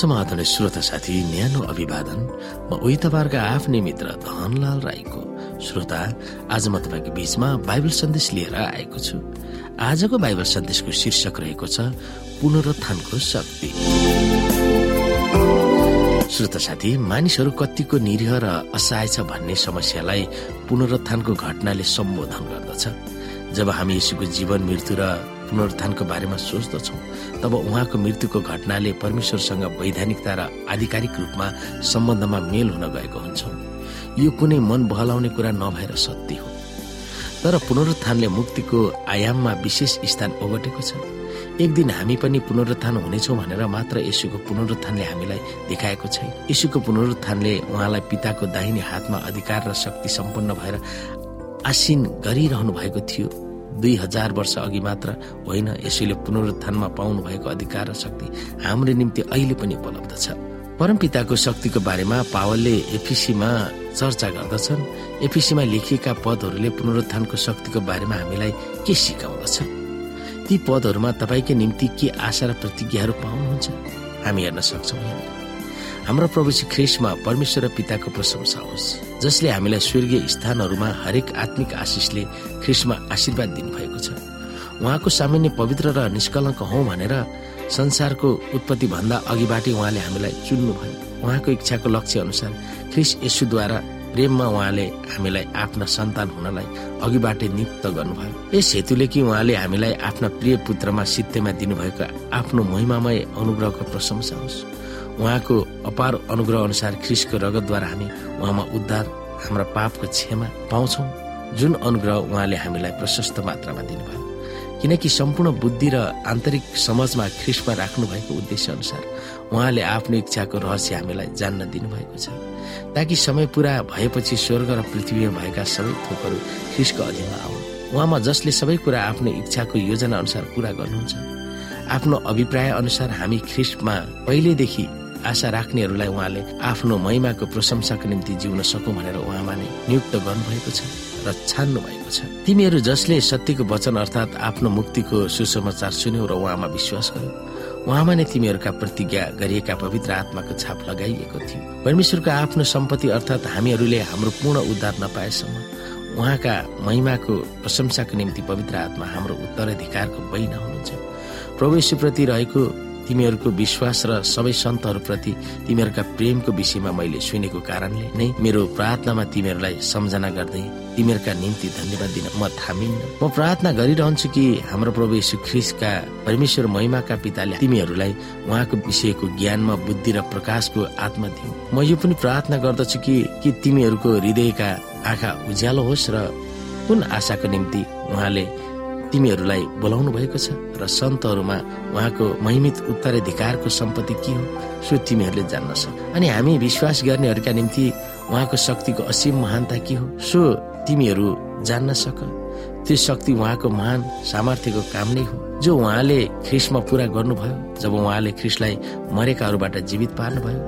समाधान श्रोता साथी न्यानो अभिवादन म उही तपाईँहरूका आफ्नै मित्र धनलाल राईको श्रोता आज म तपाईँको बीचमा बाइबल सन्देश लिएर आएको छु। आजको बाइबल सन्देशको शीर्षक रहेको छ पुनरुत्थानको शक्ति। श्रोता साथी मानिसहरू कतिको निरीह र असहाय छ भन्ने समस्यालाई पुनरुत्थानको घटनाले सम्बोधन गर्दछ। जब हामी यसुको जीवन मृत्यु र पुनरुत्थानको बारेमा सोच्दछौ तब उहाँको मृत्युको घटनाले परमेश्वरसँग वैधानिकता र आधिकारिक रूपमा सम्बन्धमा मेल हुन गएको हुन्छ। यो कुनै मन बहलाउने कुरा नभएर सत्य हो। तर पुनरुत्थानले मुक्तिको आयाममा विशेष स्थान ओगटेको छ। एक दिन हामी पनि पुनरुत्थान हुनेछौँ भनेर मात्र यसुको पुनरुत्थानले हामीलाई देखाएको छैन। यसुको पुनरुत्थानले उहाँलाई पिताको दाहिने हातमा अधिकार र शक्ति सम्पन्न भएर आसिन गरिरहनु भएको थियो। दुई हजार वर्ष अघि मात्र होइन यसैले पुनरुत्थानमा पाउनु भएको अधिकार र शक्ति हाम्रो निम्ति अहिले पनि उपलब्ध छ। परमपिताको शक्तिको बारेमा पावलले एफिसीमा चर्चा गर्दछन्। एफिसीमा लेखिएका पदहरूले पुनरुत्थानको शक्तिको बारेमा हामीलाई के सिकाउँदछ ती पदहरूमा तपाईँकै निम्ति के आशा र प्रतिज्ञाहरू पाउनुहुन्छ? हामी हेर्न सक्छौँ हाम्रो प्रभु श्री ख्रिस्टमा परमेश्वर र पिताको प्रशंसा होस् जसले हामीलाई स्वर्गीय स्थानहरूमा हरेक आत्मिक आशिषले ख्रिस्टमा आशीर्वाद दिनुभएको छ। उहाँको सामान्य पवित्र र निष्कलङ्क हौ भनेर संसारको उत्पत्ति भन्दा अघिबाटै उहाँले हामीलाई चुन्नुभयो उहाँको इच्छाको लक्ष्य अनुसार ख्रिस यसुद्वारा प्रेममा उहाँले हामीलाई आफ्ना सन्तान हुनलाई अघिबाटै नियुक्त गर्नुभयो। यस हेतुले कि उहाँले हामीलाई आफ्ना प्रिय पुत्रमा सित्तेमा दिनुभएको आफ्नो महिमामय अनुग्रहको प्रशंसा होस्। उहाँको अपार अनुग्रह अनुसार ख्रिसको रगतद्वारा हामी उहाँमा उद्धार हाम्रा पापको क्षमा पाउँछौ। जुन अनुग्रह उहाँले हामीलाई प्रशस्त मात्रामा दिनुभयो। किनकि सम्पूर्ण बुद्धि र आन्तरिक समाजमा ख्रिसमा राख्नु भएको उद्देश्य अनुसार उहाँले आफ्नो इच्छाको रहस्य हामीलाई जान्न दिनुभएको छ। ताकि समय पुरा भएपछि स्वर्ग र पृथ्वीमा भएका सबै थोकहरू ख्रिसको अधीनमा आउन्। उहाँमा जसले सबै कुरा आफ्नो इच्छाको योजना अनुसार पूरा गर्नुहुन्छ। आफ्नो अभिप्राय अनुसार हामी ख्रिस्टमा पहिलेदेखि आशा राख्नेहरूलाई उहाँले आफ्नो महिमाको प्रशंसाको निम्ति जिउन सकौँ भनेर उहाँमा नै नियुक्त गर्नुभएको छ र छान्नु भएको छ। तिमीहरू जसले सत्यको वचन अर्थात् आफ्नो मुक्तिको सुसमाचार सुन्यौ र उहाँमा विश्वास गर्यो। उहाँमा नै तिमीहरूका प्रतिज्ञा गरिएका पवित्र आत्माको छाप लगाइएको थियो। परमेश्वरको आफ्नो सम्पत्ति अर्थात् हामीहरूले हाम्रो पूर्ण उद्धार नपाएसम्म उहाँका महिमाको प्रशंसाको निम्ति पवित्र आत्मा हाम्रो उत्तराधिकारको बैना हुनुहुन्छ। प्रवेशप्रति रहेको तिमीहरूको विश्वास र सबै सन्तहरूप्रति तिमीहरूका प्रेमको विषयमा मैले सुनेको कारणले नै मेरो प्रार्थनामा तिमीहरूलाई सम्झना गर्दै तिमीहरूका निम्ति धन्यवाद दिन म थामिन्न। म प्रार्थना गरिरहन्छु कि हाम्रो प्रभु यशु ख्रिसका परमेश्वर महिमाका पिताले तिमीहरूलाई उहाँको विषयको ज्ञानमा बुद्धि र प्रकाशको आत्मा दिउ म यो पनि प्रार्थना गर्दछु कि कि तिमीहरूको हृदयका आँखा उज्यालो होस् र कुन आशाको निम्ति उहाँले तिमीहरूलाई बोलाउनु भएको छ र सन्तहरूमा उहाँको महिमित उत्तराधिकारको सम्पत्ति के हो सो तिमीहरूले जान्न सक। अनि हामी विश्वास गर्नेहरूका निम्ति उहाँको शक्तिको असीम महानता के हो सो तिमीहरू जान्न सक। त्यो शक्ति उहाँको महान सामर्थ्यको काम नै हो। जो उहाँले ख्रिसमा पुरा गर्नुभयो जब उहाँले ख्रिसलाई मरेकाहरूबाट जीवित पार्नुभयो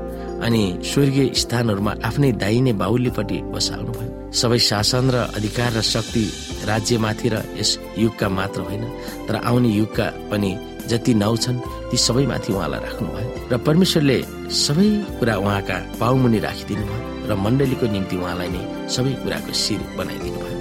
अनि स्वर्गीय स्थानहरूमा आफ्नै दाहिने बाहुल्यपट्टि बसाल्नु भयो सबै शासन र अधिकार र शक्ति राज्यमाथि र यस युगका मात्र होइन तर आउने युगका पनि जति नाउ छन् ती सबैमाथि उहाँलाई राख्नुभयो। र परमेश्वरले सबै कुरा उहाँका पाउमुनि राखिदिनु भयो र मण्डलीको निम्ति उहाँलाई नै सबै कुराको शिर बनाइदिनु भयो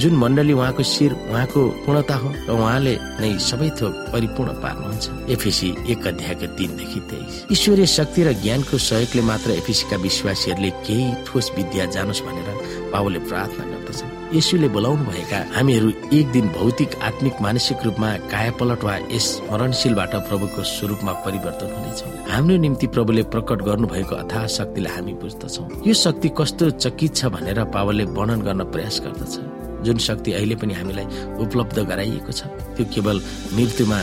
जुन मण्डली उहाँको शिर उहाँको पूर्णता हो र उहाँले नै सबै थोक परिपूर्ण पार्नुहुन्छ। एफिसी एक अध्यायको तिनदेखि तेइस। ईश्वरीय शक्ति र ज्ञानको सहयोगले मात्र एफिसीका विश्वासीहरूले केही ठोस विद्या जानोस् भनेर पावलले प्रार्थना गर्दछन्। यसुले बोलाउनु भएका हामीहरू एक दिन भौतिक आत्मिक मानसिक रूपमा कायापलट वा यस मरणशीलबाट प्रभुको स्वरूपमा परिवर्तन हुनेछौँ। हाम्रो निम्ति प्रभुले प्रकट गर्नुभएको अथाह शक्तिलाई हामी बुझ्दछौँ। यो शक्ति कस्तो चकित छ भनेर पावलले वर्णन गर्न प्रयास गर्दछ। जुन शक्ति अहिले पनि हामीलाई उपलब्ध गराइएको छ त्यो केवल मृत्युमा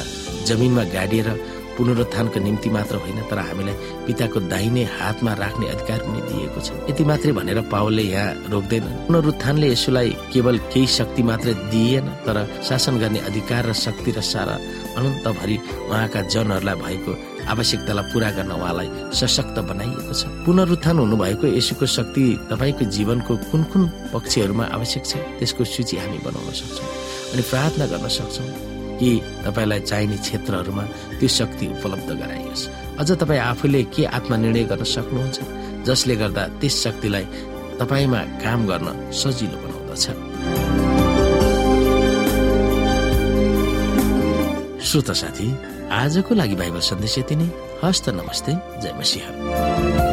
जमिनमा गाडिएर पुनरुत्थानको निम्ति मात्र होइन तर हामीलाई पिताको दाहिने हातमा राख्ने अधिकार पनि दिएको छ। यति मात्रै भनेर पावलले यहाँ रोक्दैन। पुनरुत्थानले यसोलाई केवल केही शक्ति मात्र दिएन तर शासन गर्ने अधिकार र शक्ति र सारा अनन्तभरि उहाँका जनहरूलाई भएको आवश्यकतालाई पूरा गर्न उहाँलाई सशक्त बनाइएको छ। पुनरुत्थान हुनुभएको यसुको शक्ति तपाईँको जीवनको कुन कुन पक्षहरूमा आवश्यक छ त्यसको सूची हामी बनाउन सक्छौँ अनि प्रार्थना गर्न सक्छौँ। कि तपाईँलाई चाहिने क्षेत्रहरूमा त्यो शक्ति उपलब्ध गराइयोस्। अझ तपाईँ आफूले के आत्मनिर्णय गर्न सक्नुहुन्छ? जसले गर्दा त्यस शक्तिलाई तपाईँमा काम गर्न सजिलो बनाउँदछ। श्रोता साथी आजको लागि बाइबल सन्देश यति नै। हस्त नमस्ते। जय मसिंह।